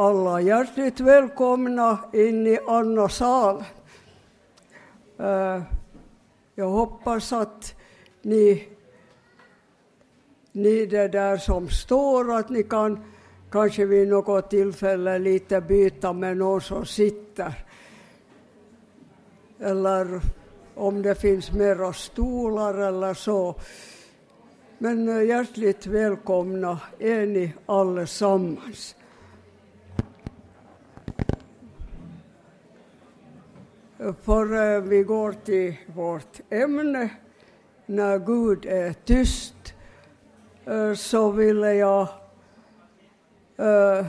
alla hjärtligt välkomna in i Anna sal. Eh, jag hoppas att ni, ni det där som står, att ni kan kanske vid något tillfälle lite byta med någon som sitter. Eller om det finns mera stolar eller så. Men eh, hjärtligt välkomna är ni allesammans. För eh, vi går till vårt ämne, när Gud är tyst, eh, så ville jag eh,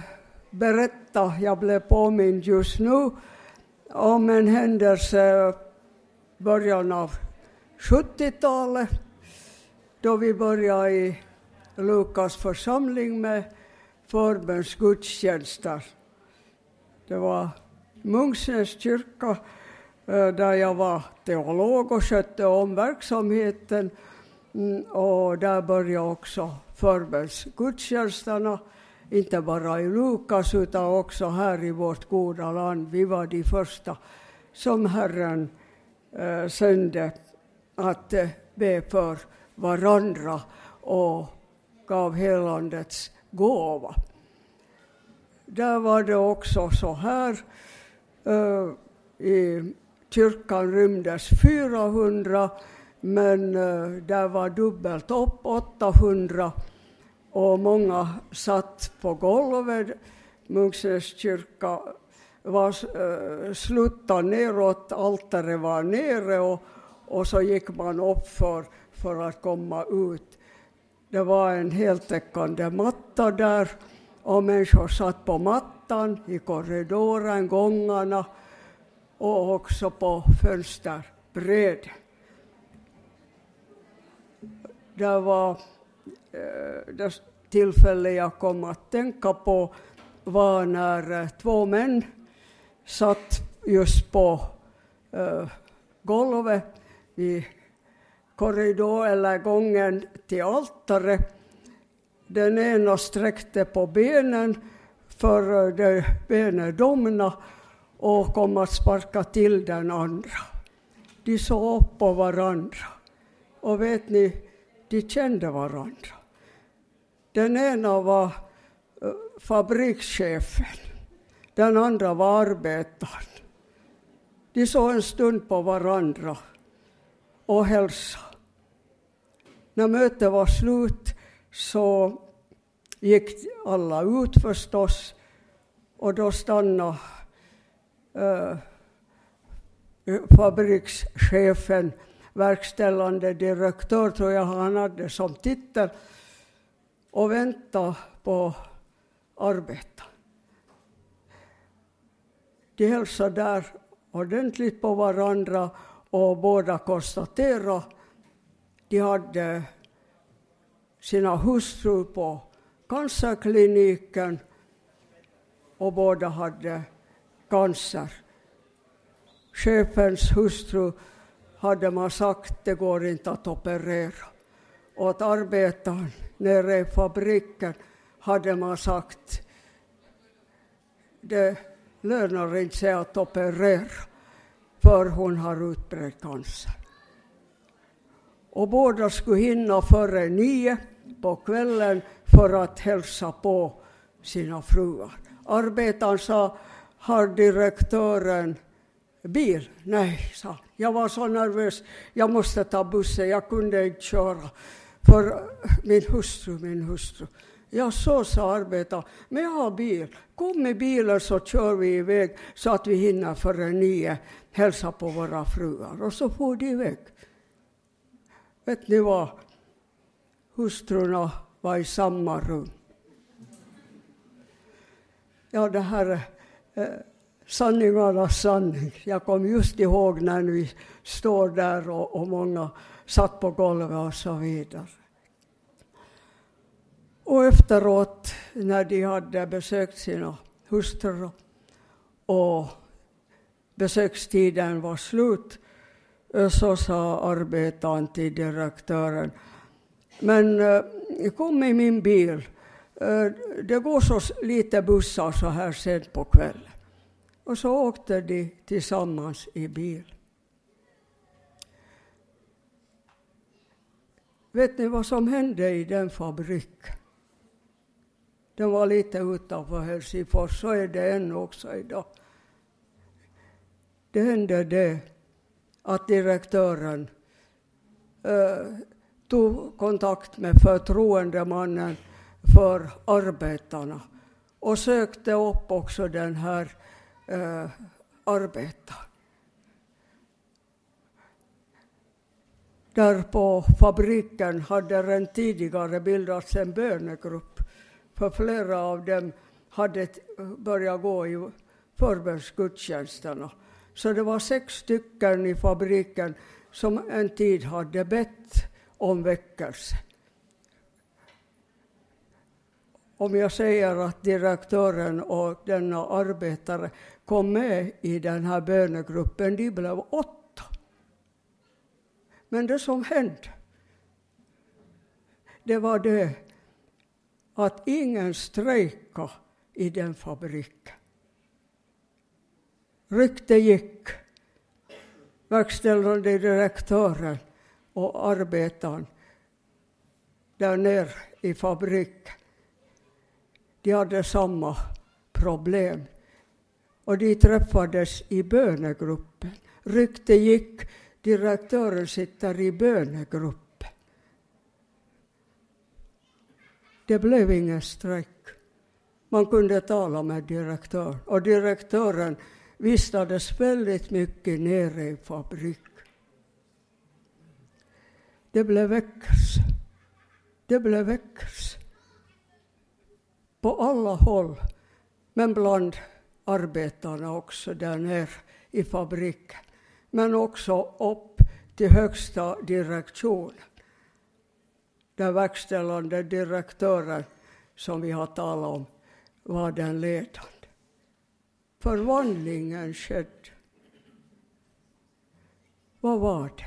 berätta, jag blev påmind just nu om en händelse början av 70-talet då vi började i Lukas församling med förbönsgudstjänster. Det var Munksnäs kyrka Eh, där jag var teolog och skötte om verksamheten. Mm, och där började också förbönsgudstjänsterna, inte bara i Lukas utan också här i vårt goda land. Vi var de första som Herren eh, sände att eh, be för varandra och gav helandets gåva. Där var det också så här. eh, I kyrkan rymdes 400 men eh, där var dubbelt upp 800 och många satt på golvet. Munksnäs kyrka var uh, neråt, altaret var nere och, och så gick man upp för för att komma ut. Det var en heltäckande matta där och människor satt på mattan i korridoren, gångarna och också på fönsterbrädet. Det var eh, det tillfälle jag kom att tänka på var när eh, två män satt just på eh, golvet i korridor eller gången till altaret. Den ena sträckte på benen för de benen domna och kom att sparka till den andra. De såg upp på varandra. Och vet ni, de kände varandra. Den ena var eh, fabrikschefen, den andra var arbetaren. De såg en stund på varandra och hälsade. När mötet var slut så gick alla ut förstås och då stannade Eh, eh, fabrikschefen, verkställande direktör tror jag han hade som titel, och väntade på arbetaren. De hälsade där ordentligt på varandra och båda konstaterade de hade sina hustrur på cancerkliniken och båda hade cancer. Chefens hustru hade man sagt det går inte att operera. Och att arbetaren nere i fabriken hade man sagt det lönar inte sig att operera för hon har utbredd cancer och båda skulle hinna före nio på kvällen för att hälsa på sina fruar. Arbetaren sa, har direktören bil? Nej, sa Jag var så nervös, jag måste ta bussen, jag kunde inte köra. För eh, min hustru, min hustru. Jag så sa arbetaren. Men jag har bil. Kom med bilen så kör vi iväg så att vi hinner före nio hälsa på våra fruar. Och så for de iväg. Vet ni vad? Hustrurna var i samma rum. Ja, det här är Eh, sanningarnas sanning. Jag kom just ihåg när vi står där och, och många satt på golvet och så vidare. Och efteråt, när de hade besökt sina hustrur och besökstiden var slut, eh, så sa arbetaren till direktören, men eh, kom i min bil Eh, det går så lite bussar så här sent på kvällen. Och så åkte de tillsammans i bil. Vet ni vad som hände i den fabriken? Den var lite utanför Helsingfors, så är det ännu också idag. Det hände det att direktören eh, tog kontakt med förtroendemannen för arbetarna och sökte upp också den här eh, arbetaren. Där på fabriken hade redan tidigare bildats en bönegrupp, för flera av dem hade börjat gå i förbönsgudstjänsterna. Så det var sex stycken i fabriken som en tid hade bett om väckelse. Om jag säger att direktören och denna arbetare kom med i den här bönegruppen, de blev åtta. Men det som hände, det var det att ingen strejkade i den fabriken. Rykte gick. Verkställande direktören och arbetaren där nere i fabriken, de hade samma problem. Och de träffades i bönegruppen. Rykte gick, direktören sitter i bönegruppen. Det blev ingen strejk. Man kunde tala med direktören och direktören vistades väldigt mycket nere i fabrik. Det blev väckelse. Det blev väckelse. På alla håll, men bland arbetarna också där nere i fabriken. Men också upp till högsta direktionen. Den verkställande direktören som vi har talat om var den ledande förvandlingen skedde. Vad var det?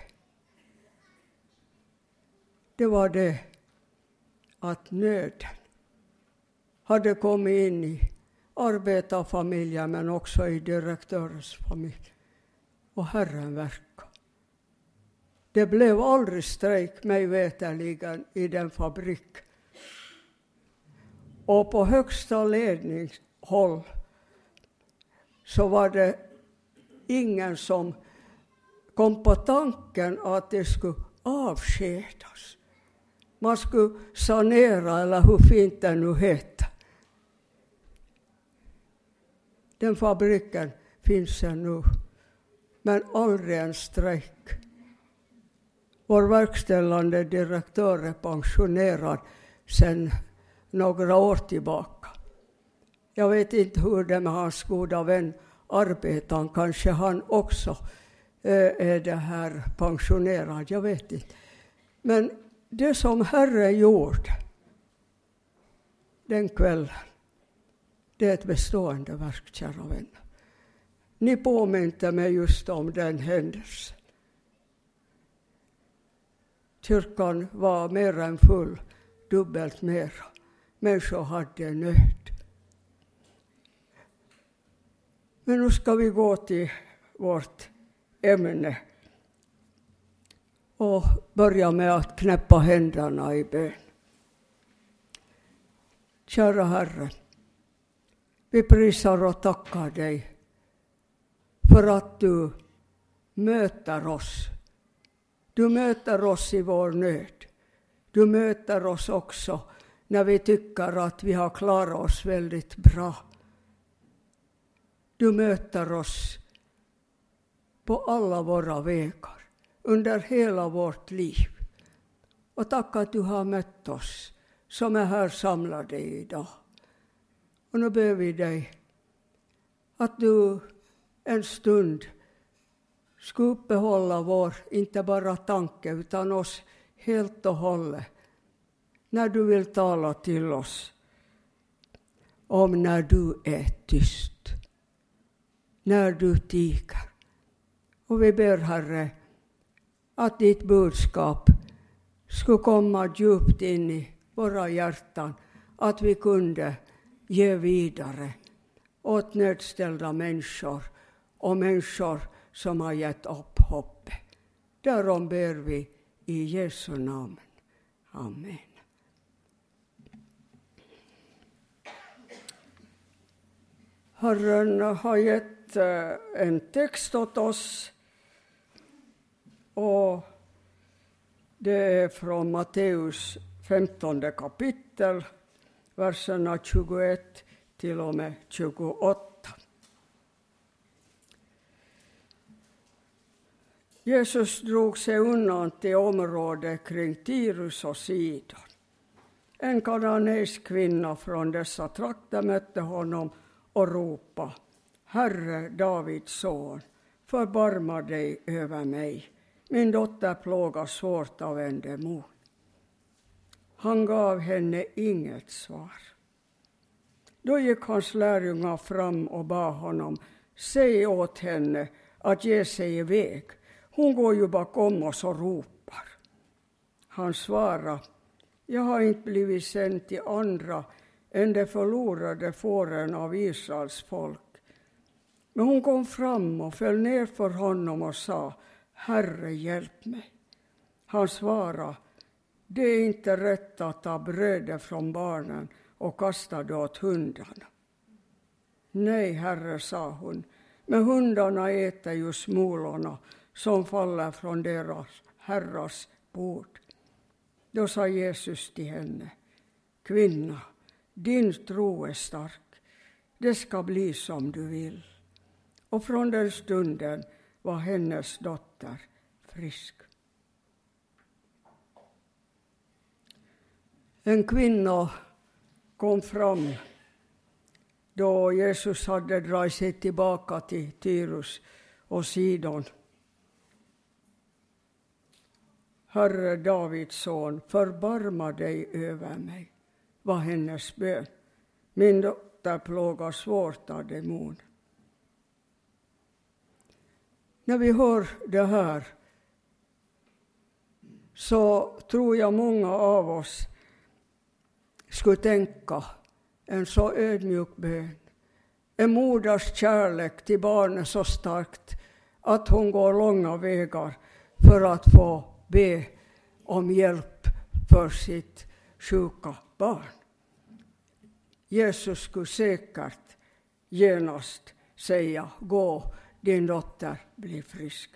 Det var det att nöden hade kommit in i arbetarfamiljen men också i direktörens familj. Och Herren verkade. Det blev aldrig strejk, mig veterligen, i den fabrik. Och på högsta ledningshåll så var det ingen som kom på tanken att det skulle avskedas. Man skulle sanera, eller hur fint det nu heter. Den fabriken finns ännu, men aldrig en strejk. Vår verkställande direktör är pensionerad sedan några år tillbaka. Jag vet inte hur det är med hans goda vän arbetaren, kanske han också eh, är det här pensionerad, jag vet inte. Men det som Herren gjorde den kvällen, det är ett bestående verk, kära vänner. Ni påminde mig just om den händelsen. Kyrkan var mer än full, dubbelt mer. Människor hade nöd. Men nu ska vi gå till vårt ämne och börja med att knäppa händerna i bön. Kära Herre, vi prisar och tackar dig för att du möter oss. Du möter oss i vår nöd. Du möter oss också när vi tycker att vi har klarat oss väldigt bra. Du möter oss på alla våra vägar, under hela vårt liv. Och tack att du har mött oss som är här samlade idag. Och nu ber vi dig att du en stund ska uppehålla vår, inte bara tanke, utan oss helt och hållet. När du vill tala till oss om när du är tyst när du tiger. Och vi ber, Herre, att ditt budskap skulle komma djupt in i våra hjärtan, att vi kunde ge vidare åt nödställda människor och människor som har gett upp hoppet. Därom ber vi i Jesu namn. Amen. Herren har gett eh, en text åt oss och det är från Matteus 15 kapitel, verserna 21 till och med 28. Jesus drog sig undan till området kring Tirus och Sidon. En kananeisk kvinna från dessa trakter mötte honom och ropade Herre, Davids son, förbarma dig över mig. Min dotter plågas svårt av en demon. Han gav henne inget svar. Då gick hans lärjungar fram och bad honom, säg åt henne att ge sig iväg. Hon går ju bakom oss och ropar. Han svarade, jag har inte blivit sänd till andra än de förlorade fåren av Israels folk. Men hon kom fram och föll ner för honom och sa, Herre, hjälp mig. Han svarade, det är inte rätt att ta brödet från barnen och kasta det åt hundarna. Nej, herre, sa hon, men hundarna äter ju smulorna som faller från deras herrars bord. Då sa Jesus till henne, kvinna, din tro är stark, det ska bli som du vill. Och från den stunden var hennes dotter frisk. En kvinna kom fram då Jesus hade dragit sig tillbaka till Tyrus och Sidon. Herre Davids son, förbarma dig över mig, var hennes bön. Min dotter plågas svårt av demon. När vi hör det här så tror jag många av oss skulle tänka en så ödmjuk bön. En moders kärlek till barnet så starkt att hon går långa vägar för att få be om hjälp för sitt sjuka barn. Jesus skulle säkert genast säga gå, din dotter blir frisk.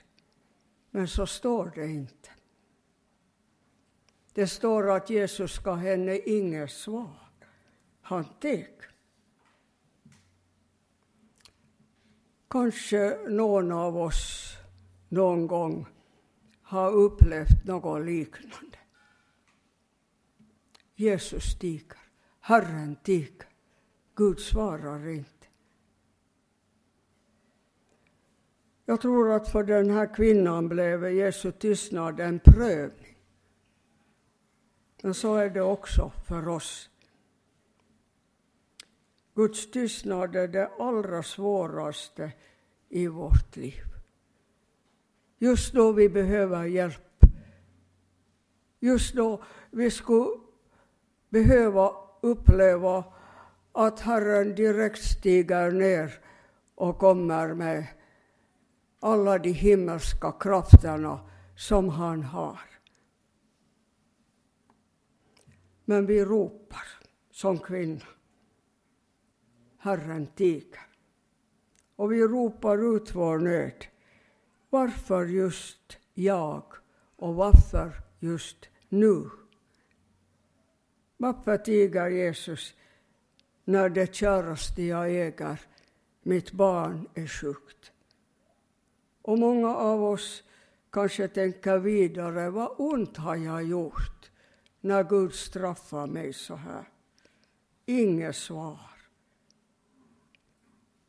Men så står det inte. Det står att Jesus gav henne inget svar. Han teg. Kanske någon av oss någon gång har upplevt något liknande. Jesus tiger, Herren tiger, Gud svarar inte. Jag tror att för den här kvinnan blev Jesu tystnad en prövning. Men så är det också för oss. Guds tystnad är det allra svåraste i vårt liv. Just då vi behöver hjälp. Just då vi skulle behöva uppleva att Herren direkt stiger ner och kommer med alla de himmelska krafterna som han har. Men vi ropar som kvinna. Herren tiger. Och vi ropar ut vår nöd. Varför just jag och varför just nu? Varför tiger Jesus när det käraste jag äger, mitt barn, är sjukt? Och många av oss kanske tänker vidare, vad ont har jag gjort när Gud straffar mig så här? Inget svar.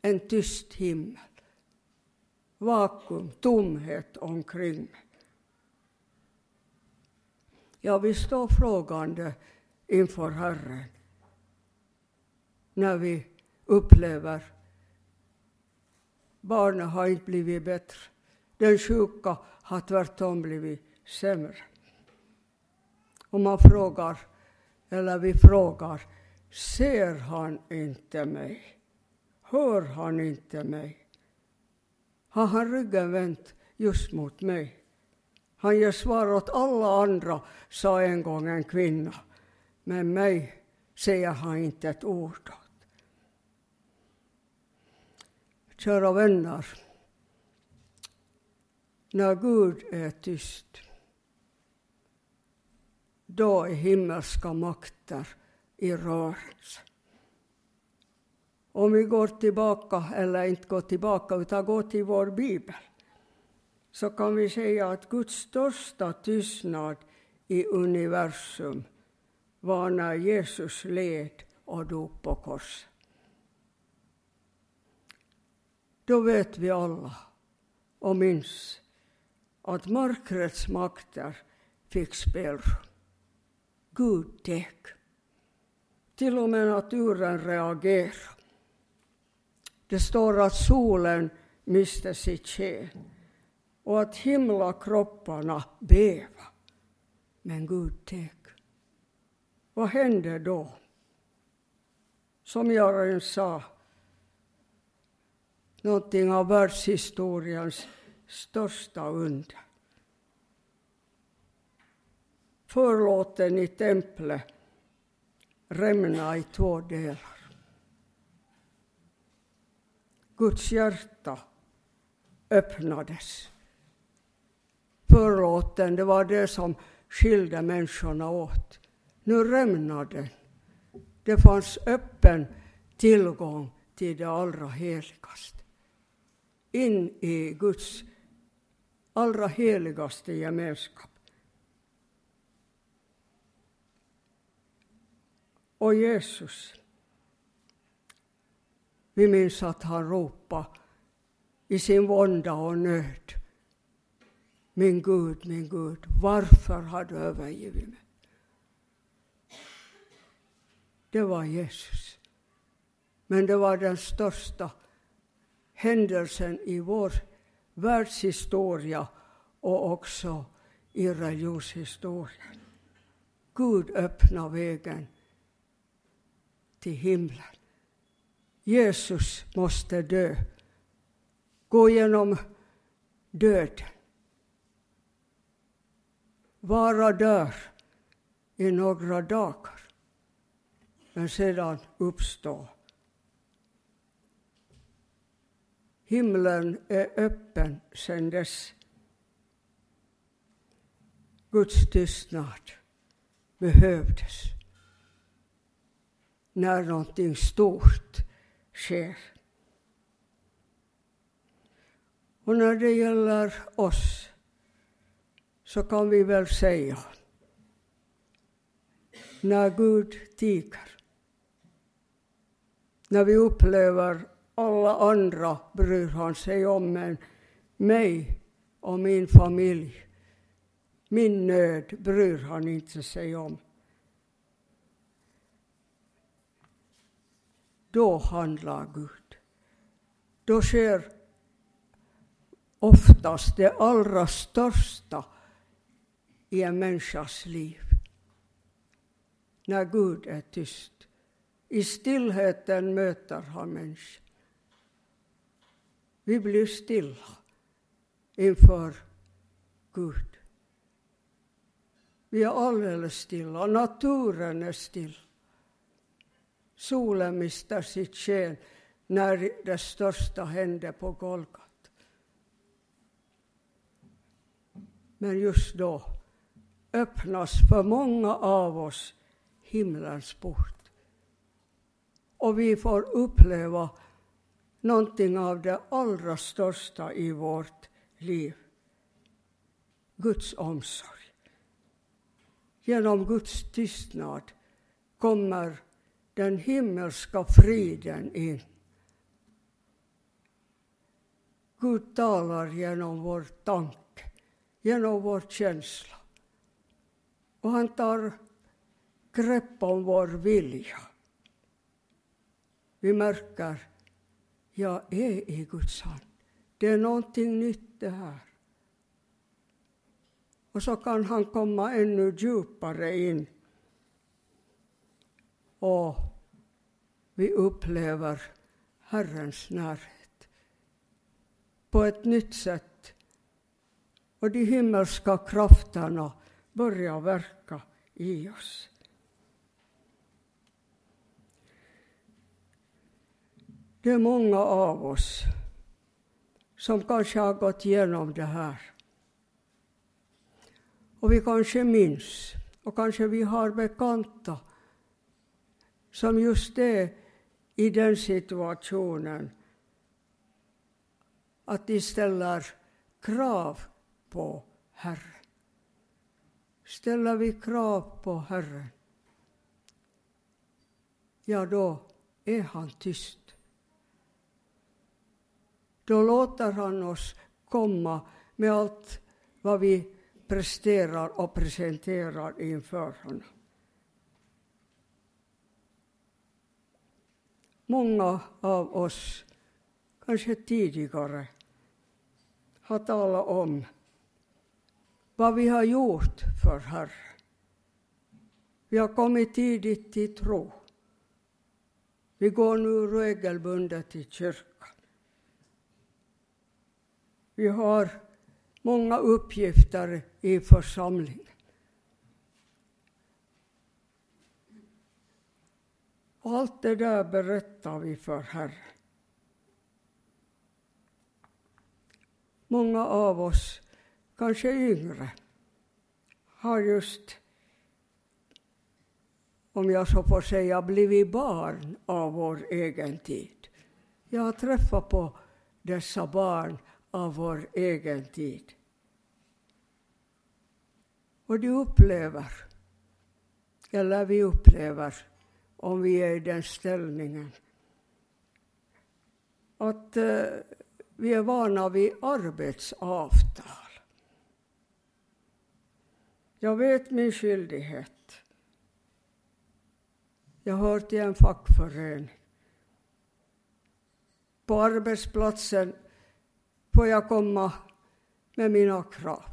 En tyst himmel. Vakuum, tomhet omkring mig. Ja, vi står frågande inför Herren när vi upplever Barnet har inte blivit bättre. Den sjuka har tvärtom blivit sämre. Och man frågar, eller vi frågar, Ser han inte mig? Hör han inte mig? Har han ryggen vänt just mot mig? Han ger svar åt alla andra, sa en gång en kvinna. Men mig säger han inte ett ord åt. Kära vänner, när Gud är tyst, då är himmelska makter i rörelse. Om vi går tillbaka, eller inte går tillbaka, utan går till vår bibel, så kan vi säga att Guds största tystnad i universum var när Jesus led och dog på korset. Då vet vi alla och minns att mörkrets makter fick spelrum. Gud teg. Till och med naturen reagerade. Det står att solen miste sitt sken och att himlakropparna beva. Men Gud teg. Vad hände då? Som Jörgen sa, någonting av världshistoriens största under. Förlåten i templet rämnade i två delar. Guds hjärta öppnades. Förlåten, det var det som skilde människorna åt. Nu rämnade den. Det fanns öppen tillgång till det allra heligaste. In i Guds allra heligaste gemenskap. Och Jesus, vi minns att han ropade i sin vånda och nöd. Min Gud, min Gud, varför har du övergivit mig? Det var Jesus. Men det var den största händelsen i vår världshistoria och också i religionshistorien. Gud öppnar vägen till himlen. Jesus måste dö, gå genom döden, vara där i några dagar, men sedan uppstå. Himlen är öppen sedan dess. Guds tystnad behövdes när någonting stort sker. Och när det gäller oss så kan vi väl säga när Gud tiger, när vi upplever alla andra bryr han sig om, men mig och min familj, min nöd bryr han inte sig om. Då handlar Gud. Då sker oftast det allra största i en människas liv. När Gud är tyst. I stillheten möter han människan. Vi blir stilla inför Gud. Vi är alldeles stilla, naturen är still. Solen mister sitt sken när det största hände på Golgat. Men just då öppnas för många av oss himlens port. Och vi får uppleva någonting av det allra största i vårt liv. Guds omsorg. Genom Guds tystnad kommer den himmelska friden in. Gud talar genom vår tanke, genom vår känsla. Och han tar grepp om vår vilja. Vi märker jag är i Guds hand. Det är någonting nytt det här. Och så kan han komma ännu djupare in och vi upplever Herrens närhet på ett nytt sätt. Och de himmelska krafterna börjar verka i oss. Det är många av oss som kanske har gått igenom det här. Och vi kanske minns, och kanske vi har bekanta som just är i den situationen att de ställer krav på Herren. Ställer vi krav på Herren, ja då är han tyst. Då låter han oss komma med allt vad vi presterar och presenterar inför honom. Många av oss, kanske tidigare, har talat om vad vi har gjort för Herren. Vi har kommit tidigt till tro. Vi går nu regelbundet till kyrkan. Vi har många uppgifter i församlingen. Allt det där berättar vi för Herren. Många av oss, kanske yngre, har just, om jag så får säga, blivit barn av vår egen tid. Jag har träffat på dessa barn av vår egen tid. Och de upplever, eller vi upplever, om vi är i den ställningen, att eh, vi är vana vid arbetsavtal. Jag vet min skyldighet. Jag hör till en fackförening. På arbetsplatsen får jag komma med mina krav.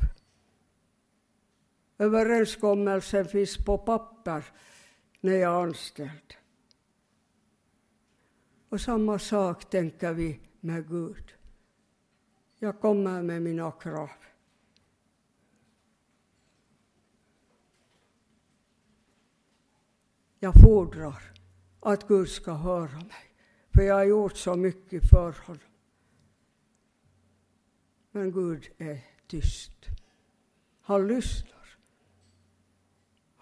Överenskommelsen finns på papper när jag är anställd. Och samma sak tänker vi med Gud. Jag kommer med mina krav. Jag fordrar att Gud ska höra mig, för jag har gjort så mycket för honom. Men Gud är tyst. Han lyssnar.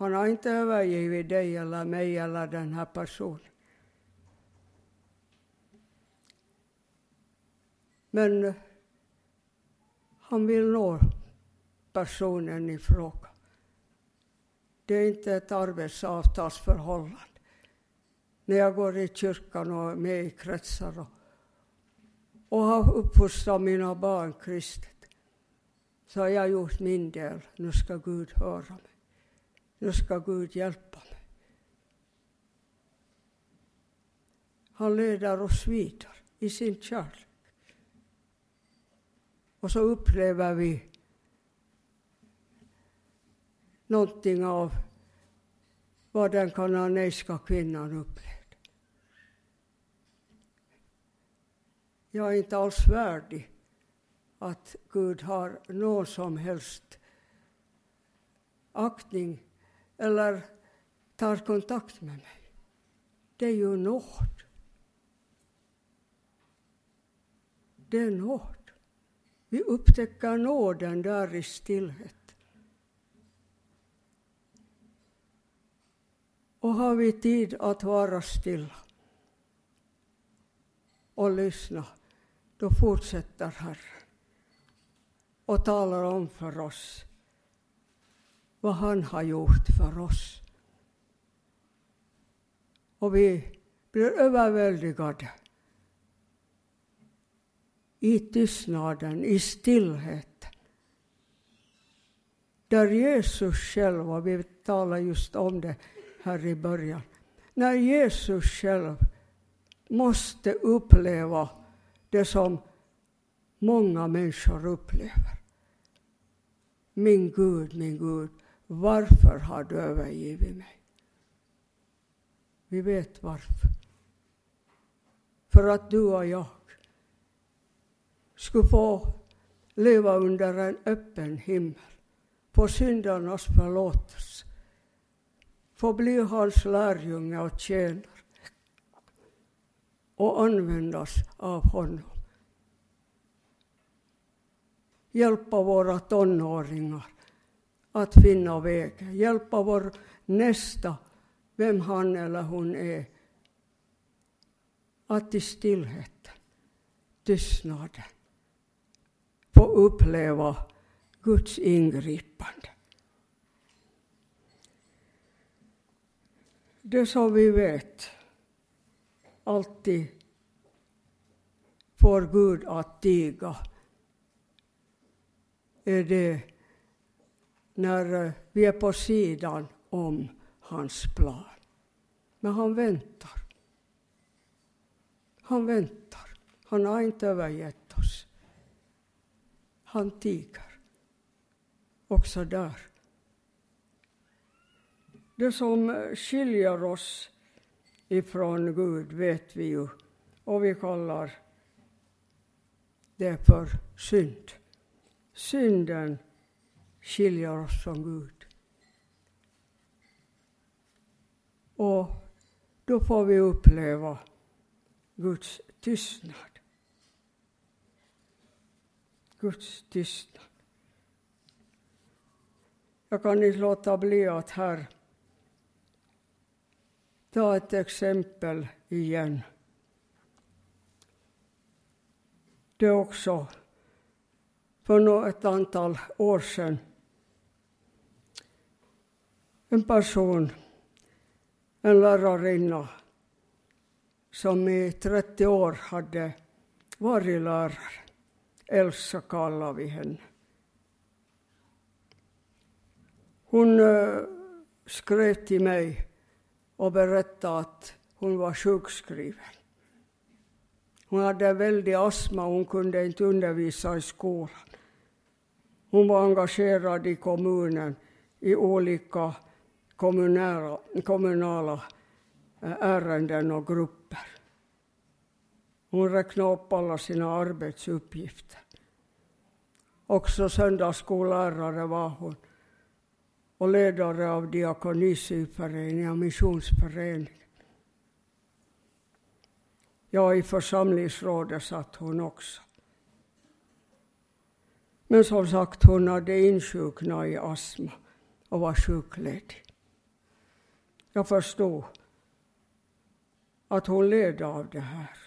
Han har inte övergivit dig eller mig eller den här personen. Men eh, han vill nå personen i fråga. Det är inte ett arbetsavtalsförhållande. När jag går i kyrkan och är med i kretsar och och har uppfostrat mina barn kristet, så har jag gjort min del. Nu ska Gud höra mig. Nu ska Gud hjälpa mig. Han leder oss vidare i sin kärlek. Och så upplever vi någonting av vad den kananeiska kvinnan upplevde. jag är inte alls värdig att Gud har någon som helst aktning eller tar kontakt med mig. Det är ju nåd. Det är nåd. Vi upptäcker nåden där i stillhet. Och har vi tid att vara stilla och lyssna då fortsätter Herren och talar om för oss vad han har gjort för oss. Och vi blir överväldigade i tystnaden, i stillheten. Där Jesus själv, och vi talar just om det här i början, när Jesus själv måste uppleva det som många människor upplever. Min Gud, min Gud, varför har du övergivit mig? Vi vet varför. för att du och jag skulle få leva under en öppen himmel, få syndarnas förlåtelse, få bli hans lärjunge och tjänare och användas av honom. Hjälpa våra tonåringar att finna vägen, hjälpa vår nästa, vem han eller hon är, att i stillheten, tystnaden, få uppleva Guds ingripande. Det som vi vet alltid får Gud att tiga. Är det när eh, vi är på sidan om hans plan. Men han väntar. Han väntar. Han har inte övergett oss. Han tiger. Också där. Det som eh, skiljer oss ifrån Gud vet vi ju och vi kallar det för synd. Synden skiljer oss från Gud. Och då får vi uppleva Guds tystnad. Guds tystnad. Jag kan inte låta bli att här ta ett exempel igen. Det är också för ett antal år sedan en person, en lärarinna som i 30 år hade varit lärare. Elsa kallar vi henne. Hon eh, skrev till mig och berättade att hon var sjukskriven. Hon hade väldig astma och hon kunde inte undervisa i skolan. Hon var engagerad i kommunen i olika kommunala, kommunala eh, ärenden och grupper. Hon räknade upp alla sina arbetsuppgifter. Också söndagsskollärare var hon och ledare av diakonisyföreningen och missionsföreningen. Ja, i församlingsrådet satt hon också. Men som sagt, hon hade insjuknat i astma och var sjukledig. Jag förstod att hon led av det här.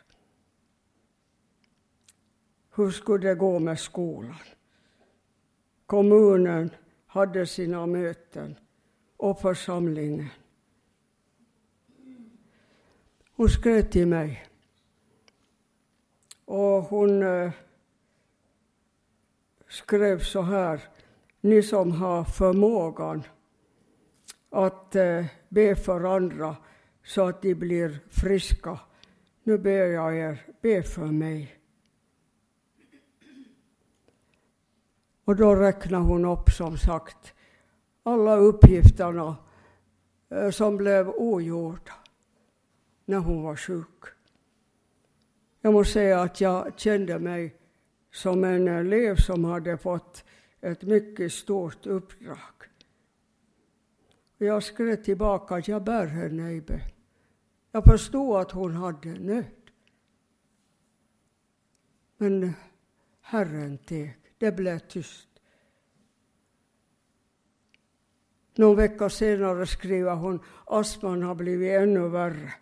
Hur skulle det gå med skolan? Kommunen hade sina möten och församlingen. Hon skrev till mig och hon eh, skrev så här, ni som har förmågan att eh, be för andra så att de blir friska. Nu ber jag er, be för mig. Och då räknar hon upp, som sagt, alla uppgifterna eh, som blev ogjorda när hon var sjuk. Jag måste säga att jag kände mig som en elev som hade fått ett mycket stort uppdrag. Jag skrev tillbaka att jag bär henne i bön. Jag förstod att hon hade nöd. Men Herren teg. Det blev tyst. Någon vecka senare skriver hon astman har blivit ännu värre.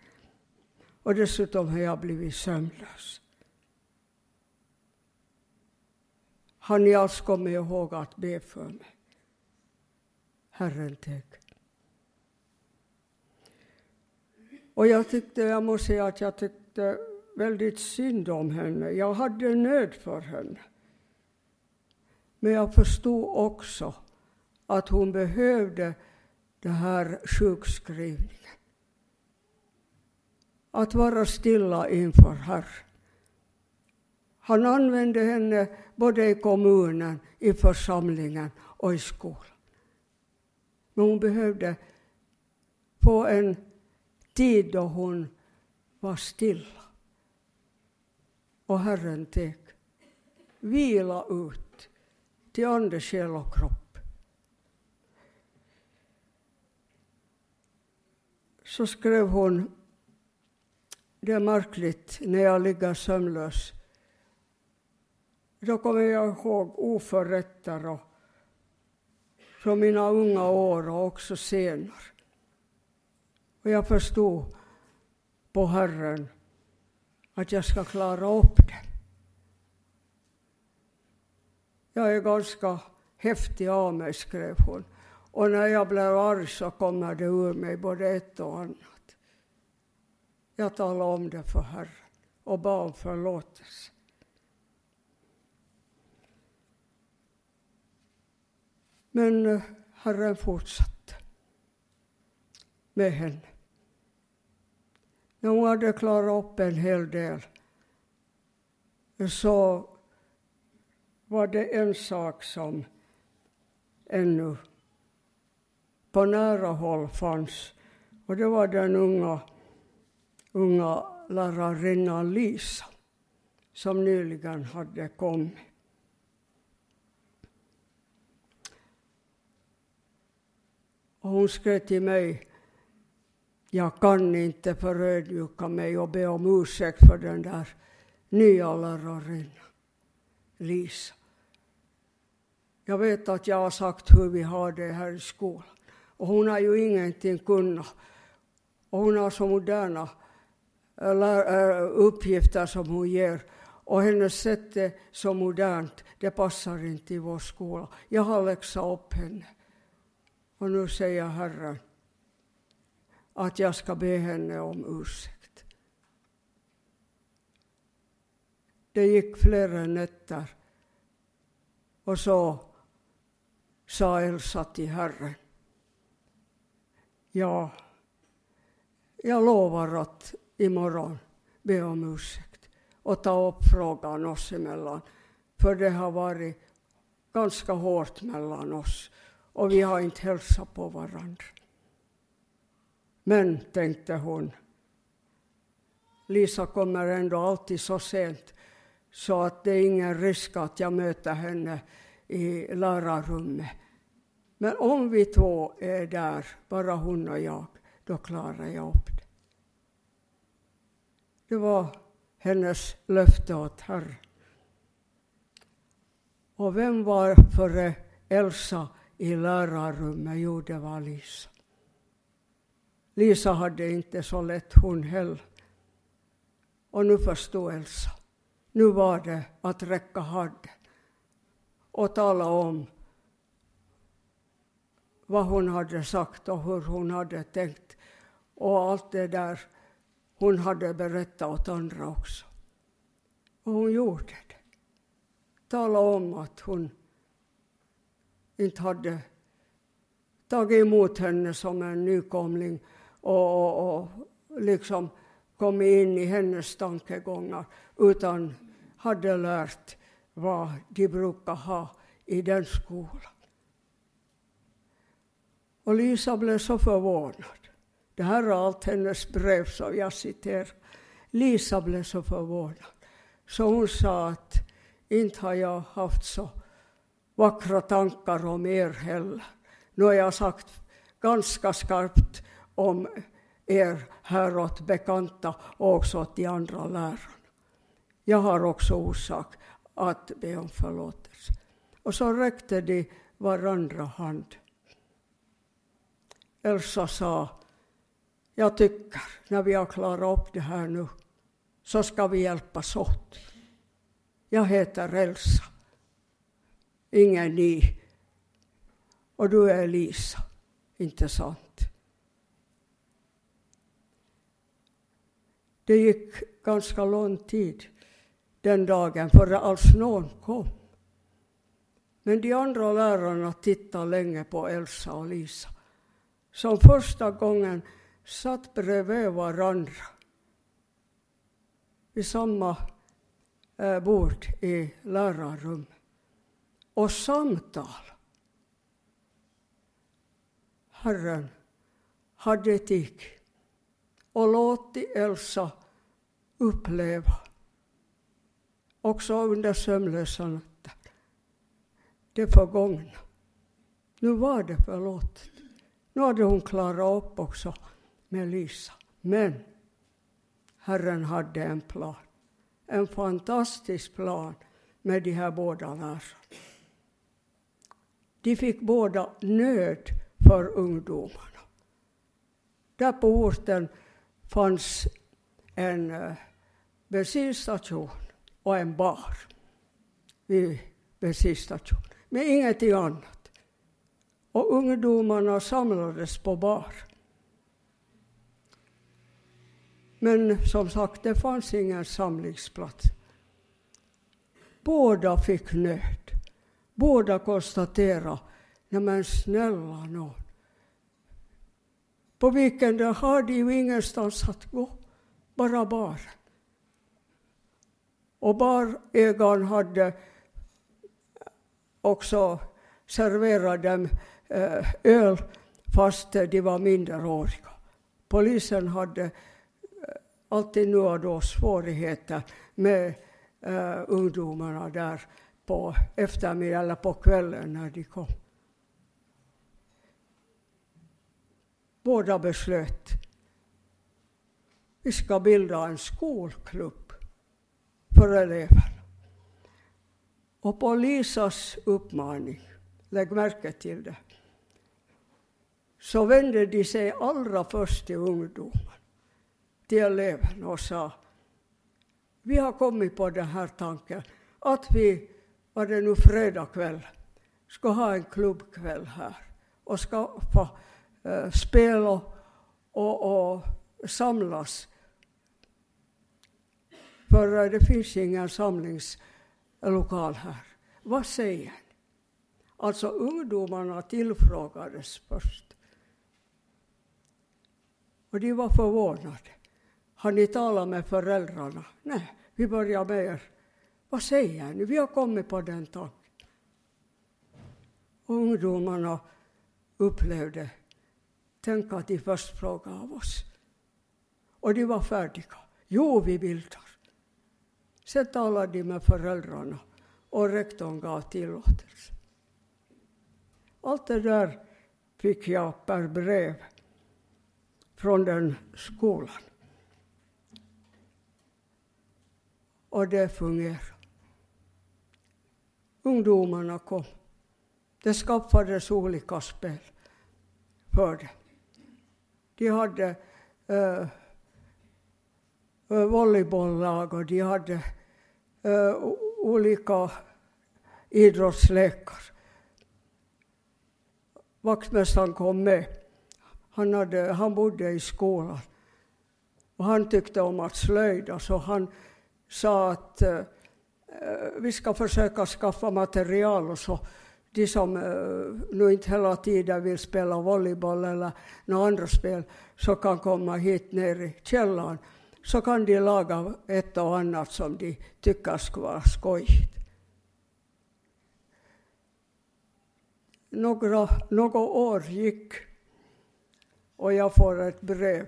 Och dessutom har jag blivit sömnlös. Har ni alls kommit ihåg att be för mig? Herren teg. Och jag tyckte, jag måste säga att jag tyckte väldigt synd om henne. Jag hade nöd för henne. Men jag förstod också att hon behövde den här sjukskrivningen. Att vara stilla inför Herren. Han använde henne både i kommunen, i församlingen och i skolan. Men hon behövde få en tid då hon var stilla. och Herren teg. Vila ut till ande, själ och kropp. Så skrev hon, det är märkligt när jag ligger sömnlös. Då kommer jag ihåg oförrätter och från mina unga år och också senare. Och jag förstod på Herren att jag ska klara upp det. Jag är ganska häftig av mig, skrev hon. Och när jag blir arg så kommer det ur mig både ett och annat. Jag talade om det för Herren och bad om förlåtelse. Men eh, Herren fortsatte med henne. När hon hade klarat upp en hel del så var det en sak som ännu på nära håll fanns. Och det var den unga, unga lärarinnan Lisa som nyligen hade kommit. Och hon skrev till mig, jag kan inte förödmjuka mig och be om ursäkt för den där nya lärarinnan, Lisa. Jag vet att jag har sagt hur vi har det här i skolan. Och hon har ju ingenting kunnat. Och hon har så moderna eh, eh, uppgifter som hon ger. Och hennes sätt är så modernt, det passar inte i vår skola. Jag har läxat upp henne. Och nu säger Herren att jag ska be henne om ursäkt. Det gick flera nätter och så sa Elsa till Herren. Ja, jag lovar att imorgon be om ursäkt och ta upp frågan oss emellan. För det har varit ganska hårt mellan oss och vi har inte hälsat på varandra. Men, tänkte hon, Lisa kommer ändå alltid så sent så att det är ingen risk att jag möter henne i lärarrummet. Men om vi två är där, bara hon och jag, då klarar jag upp det. Det var hennes löfte åt Herren. Och vem var före Elsa i lärarrummet? Jo, det var Lisa. Lisa hade inte så lätt hon heller. Och nu förstod Elsa. Nu var det att räcka handen och tala om vad hon hade sagt och hur hon hade tänkt. Och allt det där hon hade berättat åt andra också. Och hon gjorde det. Tala om att hon inte hade tagit emot henne som en nykomling och, och, och liksom kommit in i hennes tankegångar utan hade lärt vad de brukar ha i den skolan. Och Lisa blev så förvånad. Det här är allt hennes brev som jag citerar. Lisa blev så förvånad. Så hon sa att inte har jag haft så vackra tankar om er heller. Nu har jag sagt ganska skarpt om er häråt bekanta och också till andra lärarna. Jag har också orsak att be om förlåtelse. Och så räckte de varandra hand. Elsa sa, jag tycker när vi har klarat upp det här nu så ska vi hjälpas åt. Jag heter Elsa, ingen ni. Och du är Lisa, inte sant? Det gick ganska lång tid den dagen före alls någon kom. Men de andra lärarna tittade länge på Elsa och Lisa som första gången satt bredvid varandra vid samma eh, bord i lärarrummet och samtal. Herren hade etik och låtit Elsa uppleva också under sömnlösa nätter. Det förgångna. Nu var det förlåtet. Nu hade hon klarat upp också med Lisa. Men Herren hade en plan. En fantastisk plan med de här båda lärarna. De fick båda nöd för ungdomarna. Där på orten fanns en uh, bensinstation och en bar vid bensinstationen, men ingenting annat. Och ungdomarna samlades på bar. Men som sagt, det fanns ingen samlingsplats. Båda fick nöd. Båda konstaterade, nej men snälla nån. På weekenden har de ju ingenstans att gå, bara baren. Och barägaren hade också serverat dem eh, öl fast de var minderåriga. Polisen hade eh, alltid nu och då svårigheter med eh, ungdomarna där på eftermiddagen eller på kvällen när de kom. Båda beslöt vi ska bilda en skolklubb för eleverna. Och på Lisas uppmaning, lägg märke till det, så vände de sig allra först till ungdomen, till eleverna och sa vi har kommit på den här tanken att vi, var det nu fredag kväll, ska ha en klubbkväll här och ska få uh, spela och, och samlas. För eh, det finns ingen samlingslokal här. Vad säger ni? Alltså ungdomarna tillfrågades först. Och de var förvånade. Har ni talat med föräldrarna? Nej, vi börjar med er. Vad säger ni? Vi har kommit på den tanken. Ungdomarna upplevde, tänk att de först frågade av oss. Och de var färdiga. Jo, vi bildar. Sen talade de med föräldrarna och rektorn gav tillåtelse. Allt det där fick jag per brev från den skolan. Och det fungerade. Ungdomarna kom. Det skaffades olika spel för det. De hade eh, eh, uh, volleybolllag och de hade uh, olika idrottslekar. Vaktmästaren kom med. Han, hade, han bodde i skolan. Och han tyckte om att slöjda, så han sa att uh, vi ska försöka skaffa material och så de som uh, nu inte hela tiden vill spela volleyboll eller några andra spel så kan komma hit ner i källaren så kan de laga ett och annat som de tycker skulle vara skojigt. Några, några år gick och jag får ett brev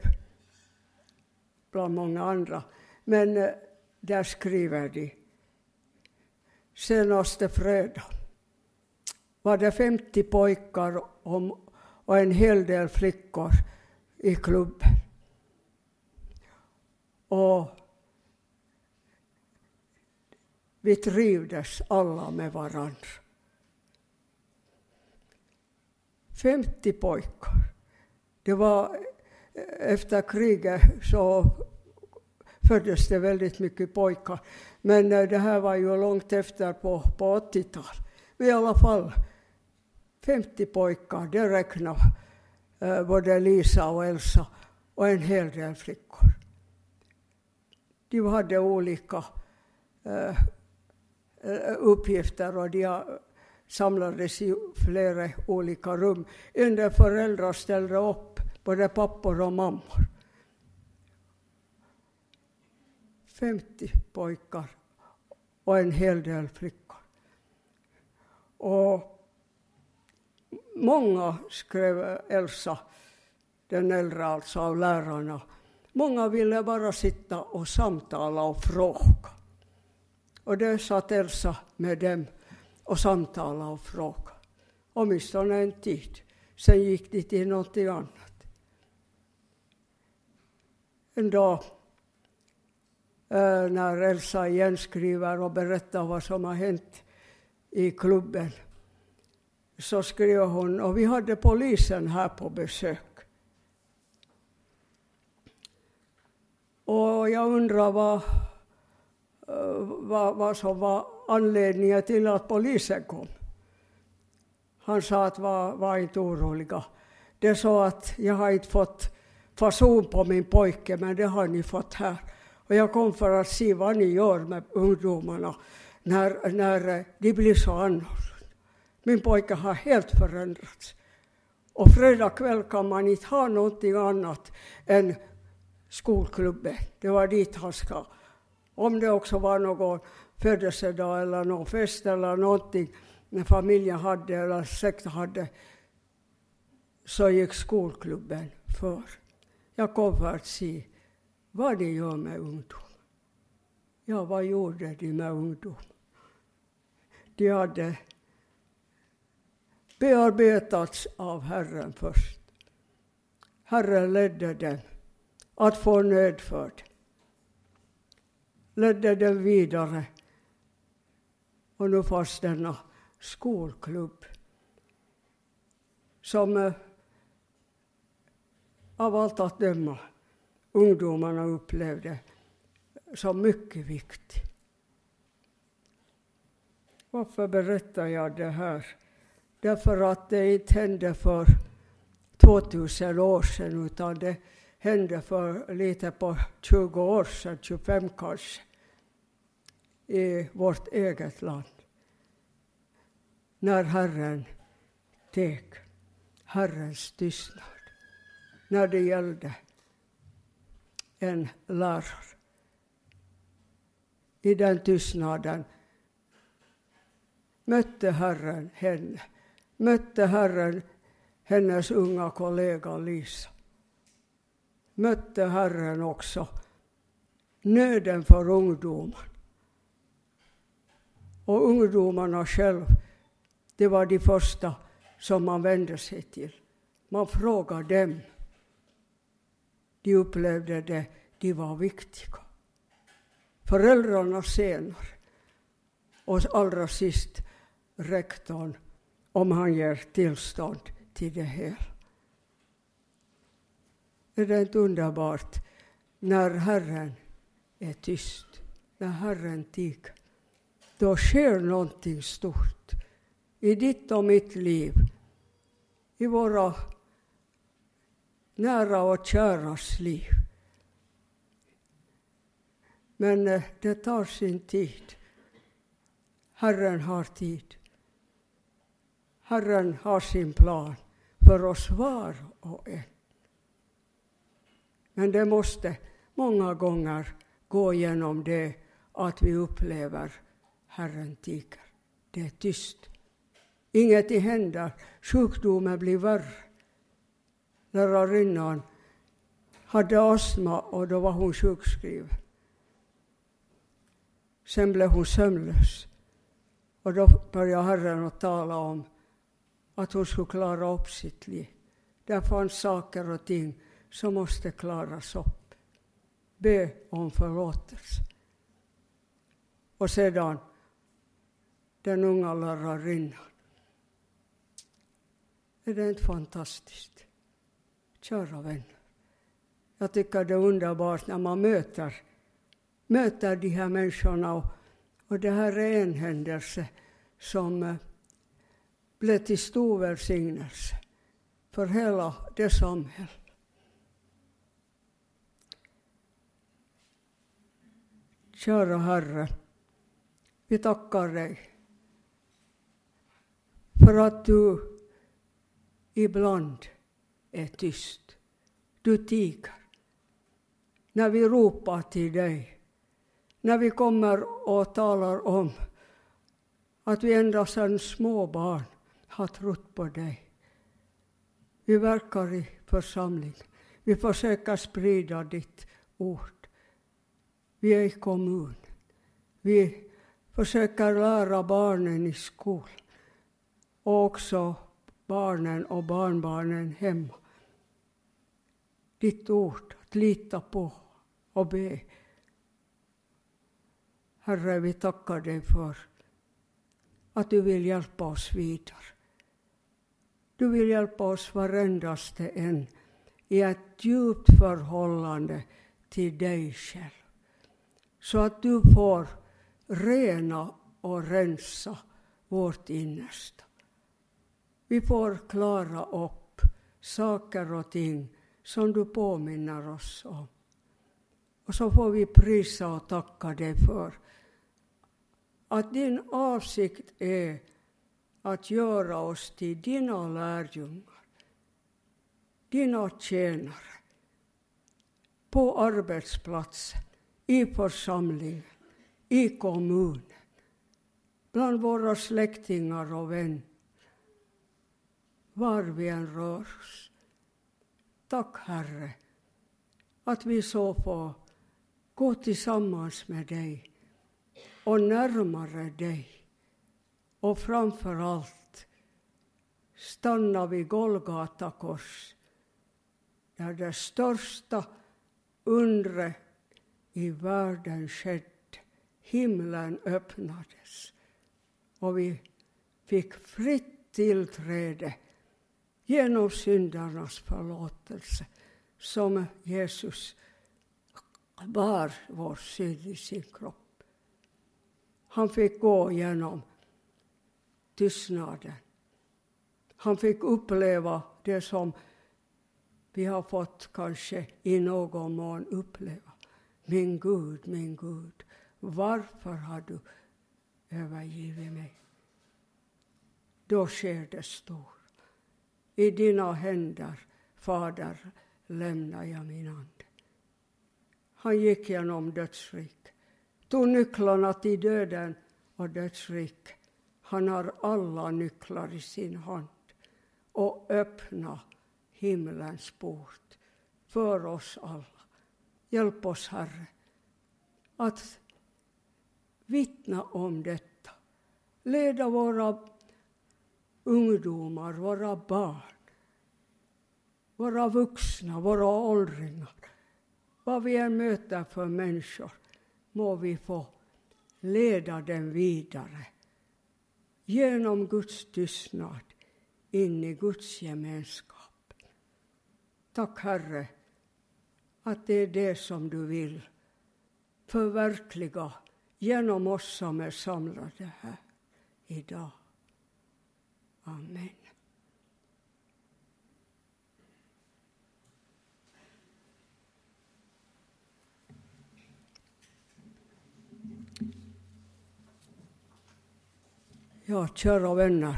bland många andra. Men eh, där skriver de senaste fredag var det 50 pojkar och en hel del flickor i klubben. Och vi trivdes alla med varandra. 50 pojkar. Det var eh, efter kriget så föddes det väldigt mycket pojkar. Men eh, det här var ju långt efter på, på 80-talet. Men i alla fall, 50 pojkar, det räknar eh, både Lisa och Elsa och en hel del flickor. De hade olika eh, eh, uppgifter och de samlades i flera olika rum. En del föräldrar ställde upp, både pappor och mammor. 50 pojkar och en hel del flickor. Och många, skrev Elsa, den äldre alltså av lärarna, många ville bara sitta och samtala och fråga. Och där satt Elsa med dem och samtalade och frågade. Åtminstone en tid. Sen gick de till någonting annat. En dag eh, när Elsa igen skriver och berättar vad som har hänt i klubben så skrev hon, och vi hade polisen här på besök. Och jag undrar vad, vad, vad som var anledningen till att polisen kom. Han sa att var, var inte oroliga. Det är så att jag har inte fått fason på min pojke, men det har ni fått här. Och jag kom för att se vad ni gör med ungdomarna när, när de blir så annorlunda. Min pojke har helt förändrats. Och fredag kväll kan man inte ha någonting annat än skolklubben. Det var dit han ska. Om det också var någon födelsedag eller någon fest eller någonting när familjen hade eller sekten hade så gick skolklubben för. Jag kom för att se vad de gör med ungdom. Ja, vad gjorde de med ungdom? De hade bearbetats av Herren först. Herren ledde dem att få nödförd. Ledde dem vidare. Och nu fanns denna skolklubb som eh, av allt att döma ungdomarna upplevde som mycket viktig. Varför berättar jag det här? Därför att det inte hände för 2000 år sedan, utan det hände för lite på 20 år sedan, 25 kanske, i vårt eget land. När Herren teg, Herrens tystnad, när det gällde en lärare. I den tystnaden mötte Herren henne, mötte Herren hennes unga kollega Lisa. Mötte Herren också nöden för ungdomar. Och ungdomarna själv, det var de första som man vände sig till. Man frågade dem. De upplevde det, de var viktiga. Föräldrarna senare. Och allra sist rektorn om han ger tillstånd till det här. Är det inte underbart när Herren är tyst, när Herren tiger? Då sker någonting stort i ditt och mitt liv, i våra nära och käras liv. Men eh, det tar sin tid. Herren har tid. Herren har sin plan för oss var och en. Men det måste många gånger gå igenom det att vi upplever Herren tiger. Det är tyst. Inget händer. Sjukdomen blir värre. Lärarinnan hade astma och då var hon sjukskriven. Sen blev hon sömnlös. Och då började Herren att tala om att hon skulle klara upp sitt liv. Där fanns saker och ting som måste klaras upp. Be om förlåtelse. Och sedan den unga lärarinnan. Är det inte fantastiskt? Kära vänner. Jag tycker det är underbart när man möter, möter de här människorna. Och, och det här är en händelse som eh, blev till stor välsignelse för hela det samhället. Kära Herre, vi tackar dig för att du ibland är tyst. Du tiger. När vi ropar till dig, när vi kommer och talar om att vi ända sedan små barn har trott på dig. Vi verkar i församlingen. Vi försöker sprida ditt ord. Vi är i kommun. Vi försöker lära barnen i skolan och också barnen och barnbarnen hemma. Ditt ord att lita på och be. Herre, vi tackar dig för att du vill hjälpa oss vidare. Du vill hjälpa oss varendaste en i ett djupt förhållande till dig själv. Så att du får rena och rensa vårt innersta. Vi får klara upp saker och ting som du påminner oss om. Och så får vi prisa och tacka dig för att din avsikt är att göra oss till dina lärjungar, dina tjänare, på arbetsplatsen, i församlingen, i kommunen, bland våra släktingar och vänner, var vi än rör oss. Tack, Herre, att vi så får gå tillsammans med dig och närmare dig. Och framför allt stanna vid Golgata kors där det största undret i världen skedde. Himlen öppnades och vi fick fritt tillträde genom syndarnas förlåtelse som Jesus bar vår synd i sin kropp. Han fick gå genom tystnaden. Han fick uppleva det som vi har fått kanske i någon mån uppleva. Min Gud, min Gud, varför har du övergivit mig? Då sker det stor. I dina händer, Fader, lämnar jag min ande. Han gick genom dödsrik, tog nycklarna till döden och dödsrik. Han har alla nycklar i sin hand och öppna himlens port för oss alla. Hjälp oss, Herre, att vittna om detta. Leda våra ungdomar, våra barn, våra vuxna, våra åldringar. Vad vi än möter för människor må vi få leda dem vidare genom Guds tystnad in i Guds gemenskap. Tack Herre att det är det som du vill förverkliga genom oss som är samlade här idag. Amen. Ja, kära vänner.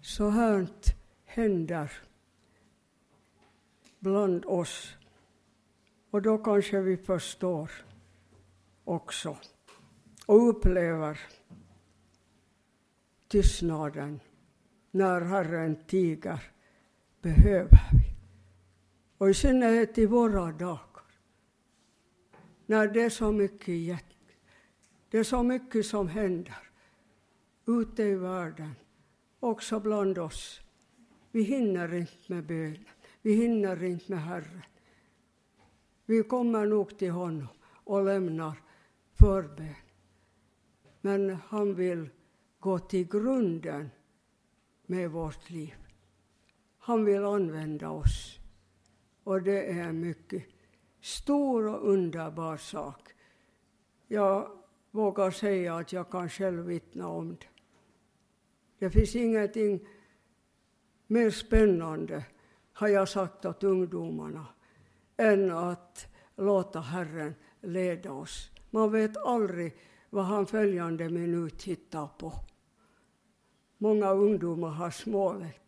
Så här händer bland oss. Och då kanske vi förstår också och upplever tystnaden när Herren tiger behöver vi. Och i synnerhet i våra dagar. När det är så mycket det är så mycket som händer ute i världen, också bland oss. Vi hinner inte med bönen, vi hinner inte med Herren. Vi kommer nog till honom och lämnar förbön. Men han vill gå till grunden med vårt liv. Han vill använda oss. Och det är en mycket stor och underbar sak. Jag vågar säga att jag kan själv vittna om det. Det finns ingenting mer spännande, har jag sagt åt ungdomarna, än att låta Herren leda oss. Man vet aldrig vad han följande minut hittar på. Många ungdomar har smålett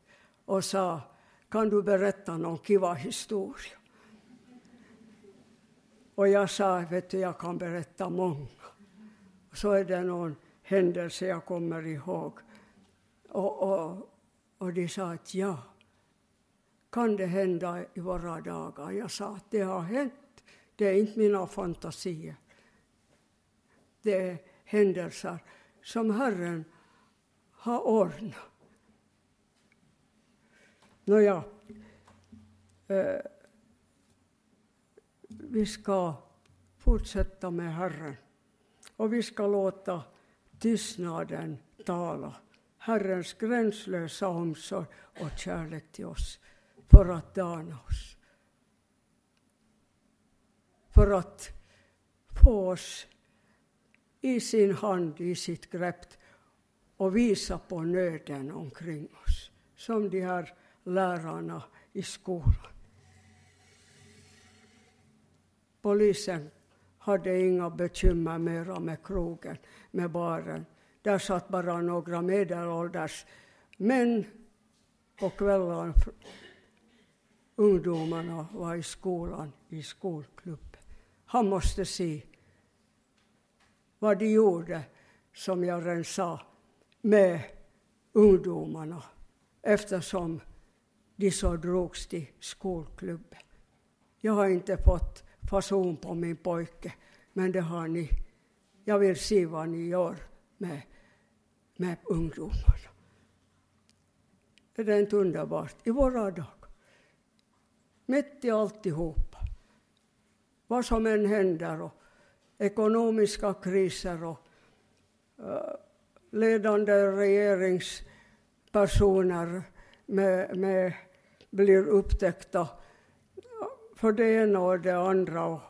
och sa, kan du berätta någon kiva historia? Och jag sa, vet du, jag kan berätta många. Så är det någon händelse jag kommer ihåg. Och, och, och de sa att ja, kan det hända i våra dagar? Jag sa att det har hänt Det är inte mina fantasier. Det är händelser som Herren har ordnat. Nåja, eh, vi ska fortsätta med Herren och vi ska låta tystnaden tala. Herrens gränslösa omsorg och kärlek till oss för att dana oss. För att få oss i sin hand, i sitt grepp och visa på nöden omkring oss, som de här lärarna i skolan. Polisen hade inga bekymmer mera med krogen, med baren. Där satt bara några medelålders män på kvällarna. Ungdomarna var i skolan, i skolklubben. Han måste se vad de gjorde, som jag redan sa, med ungdomarna eftersom de så drogs till skolklubben. Jag har inte fått fason på min pojke, men det har ni. Jag vill se vad ni gör med, med ungdomarna. Är det inte underbart? I våra dagar. Mitt i alltihopa. Vad som än händer och ekonomiska kriser och uh, ledande regeringspersoner med, med, blir upptäckta för det ena och det andra och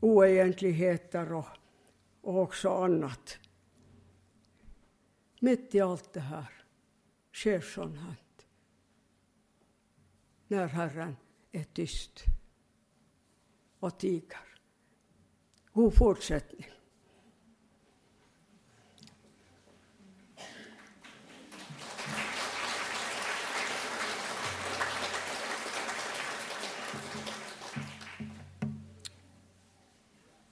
oegentligheter och, och också annat. Mitt i allt det här sker sånt här. När Herren är tyst och tiger. God fortsättning.